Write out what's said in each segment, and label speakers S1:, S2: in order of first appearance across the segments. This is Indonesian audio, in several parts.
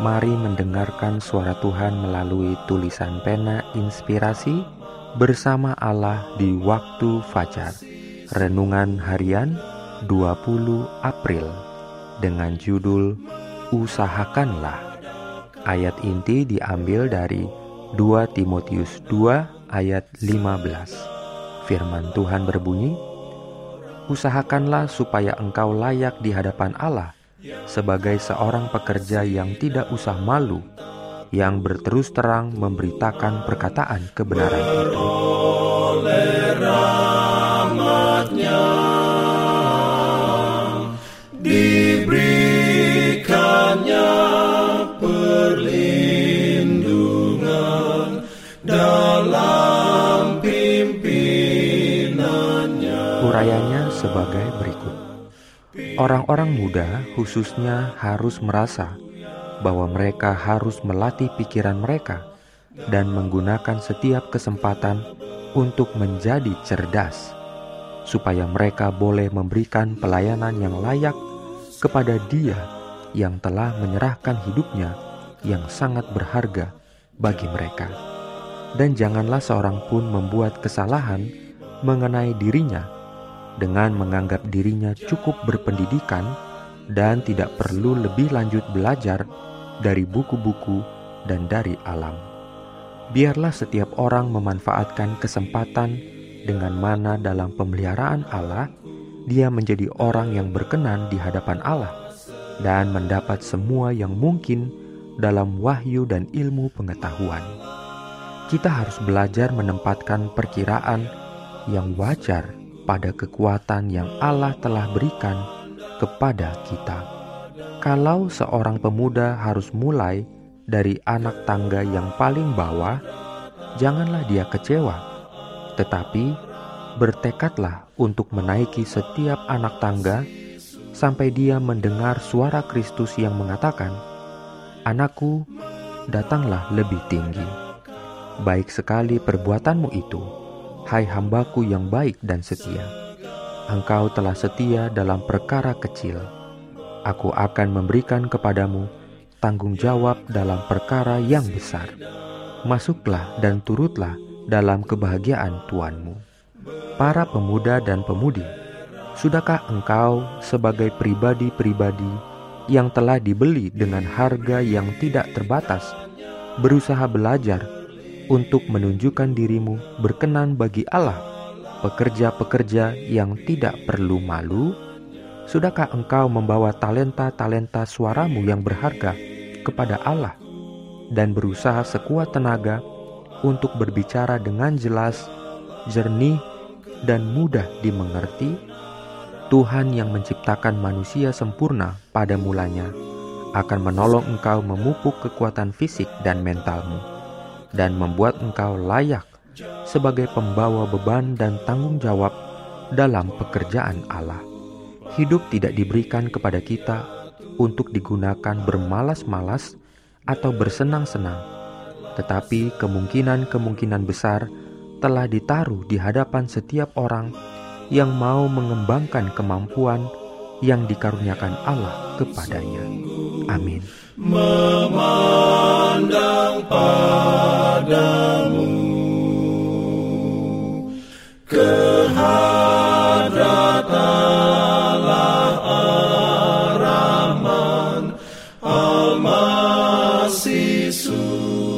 S1: Mari mendengarkan suara Tuhan melalui tulisan pena inspirasi bersama Allah di waktu fajar. Renungan harian 20 April dengan judul Usahakanlah. Ayat inti diambil dari 2 Timotius 2 ayat 15. Firman Tuhan berbunyi, Usahakanlah supaya engkau layak di hadapan Allah sebagai seorang pekerja yang tidak usah malu, yang berterus terang memberitakan perkataan kebenaran itu.
S2: Diberikannya perlindungan dalam pimpinannya.
S1: Urayanya sebagai berikut. Orang-orang muda khususnya harus merasa bahwa mereka harus melatih pikiran mereka dan menggunakan setiap kesempatan untuk menjadi cerdas, supaya mereka boleh memberikan pelayanan yang layak kepada Dia yang telah menyerahkan hidupnya yang sangat berharga bagi mereka. Dan janganlah seorang pun membuat kesalahan mengenai dirinya dengan menganggap dirinya cukup berpendidikan dan tidak perlu lebih lanjut belajar dari buku-buku dan dari alam. Biarlah setiap orang memanfaatkan kesempatan dengan mana dalam pemeliharaan Allah dia menjadi orang yang berkenan di hadapan Allah dan mendapat semua yang mungkin dalam wahyu dan ilmu pengetahuan. Kita harus belajar menempatkan perkiraan yang wajar pada kekuatan yang Allah telah berikan kepada kita. Kalau seorang pemuda harus mulai dari anak tangga yang paling bawah, janganlah dia kecewa, tetapi bertekadlah untuk menaiki setiap anak tangga sampai dia mendengar suara Kristus yang mengatakan, "Anakku, datanglah lebih tinggi." Baik sekali perbuatanmu itu Hai hambaku yang baik dan setia, engkau telah setia dalam perkara kecil. Aku akan memberikan kepadamu tanggung jawab dalam perkara yang besar. Masuklah dan turutlah dalam kebahagiaan Tuanmu. Para pemuda dan pemudi, sudahkah engkau sebagai pribadi-pribadi yang telah dibeli dengan harga yang tidak terbatas, berusaha belajar untuk menunjukkan dirimu berkenan bagi Allah, pekerja-pekerja yang tidak perlu malu? Sudahkah engkau membawa talenta-talenta suaramu yang berharga kepada Allah dan berusaha sekuat tenaga untuk berbicara dengan jelas, jernih, dan mudah dimengerti? Tuhan yang menciptakan manusia sempurna pada mulanya akan menolong engkau memupuk kekuatan fisik dan mentalmu dan membuat engkau layak sebagai pembawa beban dan tanggung jawab dalam pekerjaan Allah. Hidup tidak diberikan kepada kita untuk digunakan bermalas-malas atau bersenang-senang, tetapi kemungkinan-kemungkinan besar telah ditaruh di hadapan setiap orang yang mau mengembangkan kemampuan yang dikaruniakan Allah kepadanya. Amin.
S2: Memandang padamu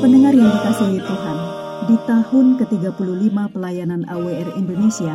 S3: Pendengar yang dikasihi Tuhan, di tahun ke-35 pelayanan AWR Indonesia,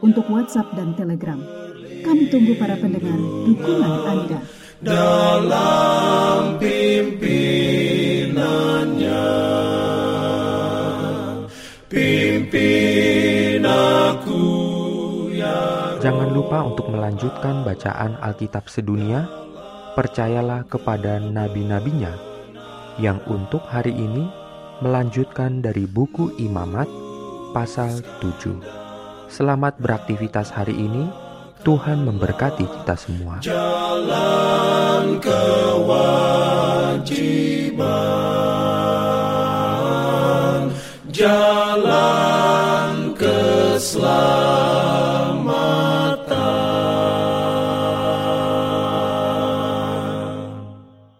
S3: untuk WhatsApp dan Telegram. Kami tunggu para pendengar dukungan Anda.
S2: dalam pimpinannya pimpin aku ya
S1: Jangan lupa untuk melanjutkan bacaan Alkitab sedunia. Percayalah kepada nabi-nabinya yang untuk hari ini melanjutkan dari buku Imamat pasal 7. Selamat beraktivitas hari ini. Tuhan memberkati kita semua.
S2: Jalan kewajiban. Jalan